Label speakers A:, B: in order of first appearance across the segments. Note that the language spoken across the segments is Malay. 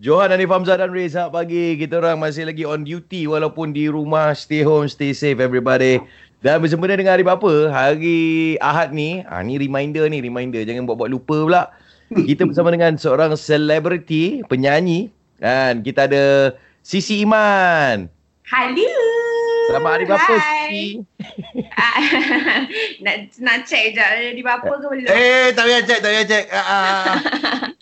A: Johan, Hanif Hamzah dan Reza pagi. Kita orang masih lagi on duty walaupun di rumah. Stay home, stay safe everybody. Dan bersempena dengan hari apa? Hari Ahad ni. Ah ni reminder ni, reminder. Jangan buat-buat lupa pula. Kita bersama dengan seorang selebriti, penyanyi. Dan kita ada Sisi Iman.
B: Hello.
A: Selamat hari
B: Hai.
A: Sisi.
B: nak nak check je di bapa ke belum?
C: Eh, tak payah check, tak payah check. Ah.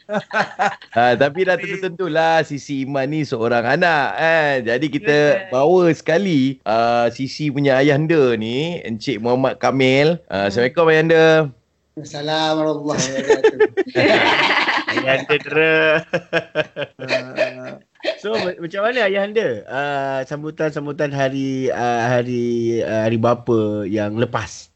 A: Ha, tapi dah tentu-tentulah Sisi Iman ni seorang anak kan. Jadi kita
B: Betul.
A: bawa sekali uh, Sisi punya ayahanda ni Encik Muhammad Kamil. Uh, Assalamualaikum ayahanda.
D: Assalamualaikum warahmatullahi wabarakatuh.
E: Ayah anda dera. so ma- macam mana ayah anda uh, sambutan-sambutan hari uh, hari uh, hari bapa yang lepas?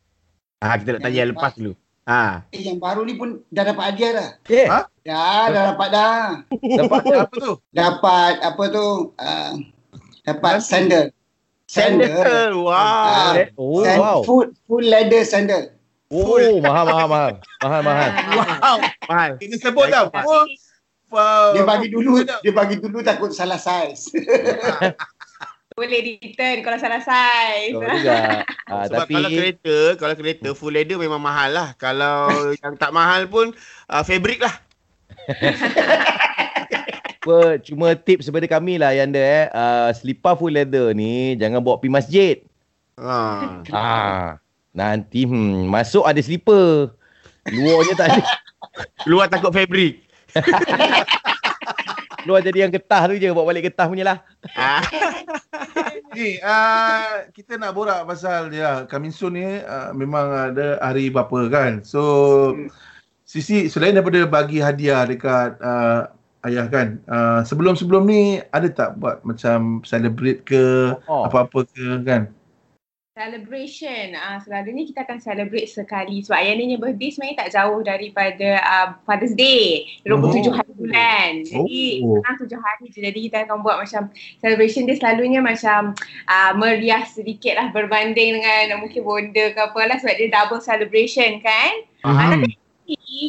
E: Ah kita nak
D: Yang
E: tanya yang lepas dulu. Ah.
D: Eh, yang baru ni pun dah dapat hadiah dah.
A: Eh,
C: Ha?
D: Dah, dah dapat dah.
A: dapat apa?
C: Tu?
D: Dapat apa tu? Uh, dapat sandal. Sandal.
E: Sandal. Wow.
D: Ah.
A: Oh,
D: Sand-
A: wow.
D: Full, full leather sandal.
A: Oh, mahal, mahal, mahal. Mahal, mahal.
C: Wow.
E: Mahal.
C: Kena sebut tau. Full, wow.
D: Dia bagi dulu, dia bagi dulu takut salah saiz.
B: Boleh return kalau salah size.
A: Oh, juga. Ah,
E: Sebab
A: tapi
E: kalau kereta, kalau kereta full leather memang mahal lah. Kalau yang tak mahal pun uh, fabric lah.
A: apa, cuma tips daripada kami lah ayahanda eh. Uh, selipar full leather ni jangan bawa pergi masjid.
E: Ha.
A: Ah, nanti hmm, masuk ada slipper. Luarnya tak ada.
E: Keluar takut fabric.
A: Luar jadi yang getah tu je. Bawa balik getah punya lah.
E: Ah.
C: Ni, uh, kita nak borak pasal dia coming soon ni uh, memang ada hari bapa kan. So Sisi selain daripada bagi hadiah dekat uh, ayah kan, uh, sebelum-sebelum ni ada tak buat macam celebrate ke
A: Oh.
C: apa-apa ke kan?
B: Celebration. Ah selalunya kita akan celebrate sekali sebab ayah ni birthday sebenarnya tak jauh daripada uh, Father's Day. 27
C: Oh.
B: hari bulan. Jadi
C: Oh.
B: senang 7 hari je. Jadi kita akan buat macam celebration dia selalunya macam uh, meriah sedikit lah berbanding dengan mungkin bonda ke apa lah sebab dia double celebration kan. Ah, tapi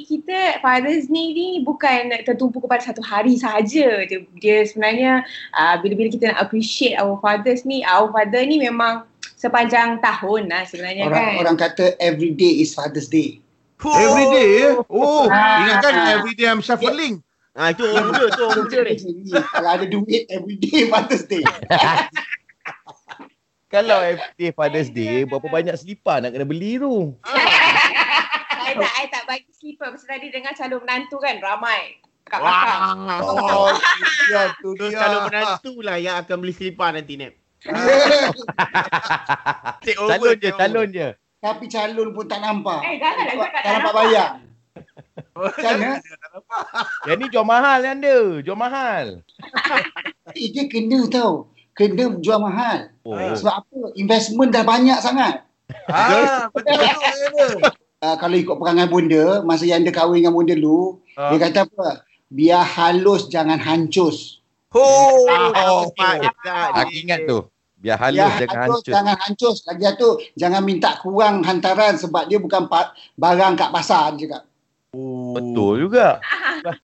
B: kita Father's Day ni bukan tertumpu kepada satu hari sahaja. Dia, dia sebenarnya uh, bila-bila kita nak appreciate our fathers ni, our father ni memang sepanjang tahun lah sebenarnya
D: Orang
B: kan.
D: orang kata every day is Father's Day.
C: Every day ya? Oh,
D: Ah.
C: ingatkan every day I'm shuffling.
E: Ah itu orang muda tu orang muda ni.
D: Kalau ada duit every day Father's Day.
A: Kalau FD Father's Day, berapa banyak selipar nak kena beli tu?
B: I tak, I tak bagi slipper pasal tadi dengar calon menantu kan ramai kat belakang.
C: Oh, ya tu dia.
E: kalau menantu lah yang akan beli selipar nanti Nep. Take over.
A: Calon je, calon je.
D: Tapi calon pun tak nampak.
B: Eh, janganlah cakap
D: Tak
B: tak
D: nampak bayar. Kan ya?
A: Yang ni jual mahal ni anda. Jual mahal.
D: Eh, dia kena tau. Kena jual mahal.
A: Oh.
D: Sebab apa? Investment dah banyak sangat.
C: Ah, betul.
D: Uh, kalau ikut perangai bonda, masa yang dia kahwin dengan bonda dulu,
C: Ah.
D: dia kata apa? Biar halus jangan hancus.
C: Oh,
E: Ah,
C: oh,
E: cepat,
A: Aku ingat tu. Biar halus
D: Biar
A: jangan
D: halus
A: hancur.
D: jangan hancus. Lagi satu, jangan minta kurang hantaran sebab dia bukan barang kat pasar dia cakap.
A: Betul juga.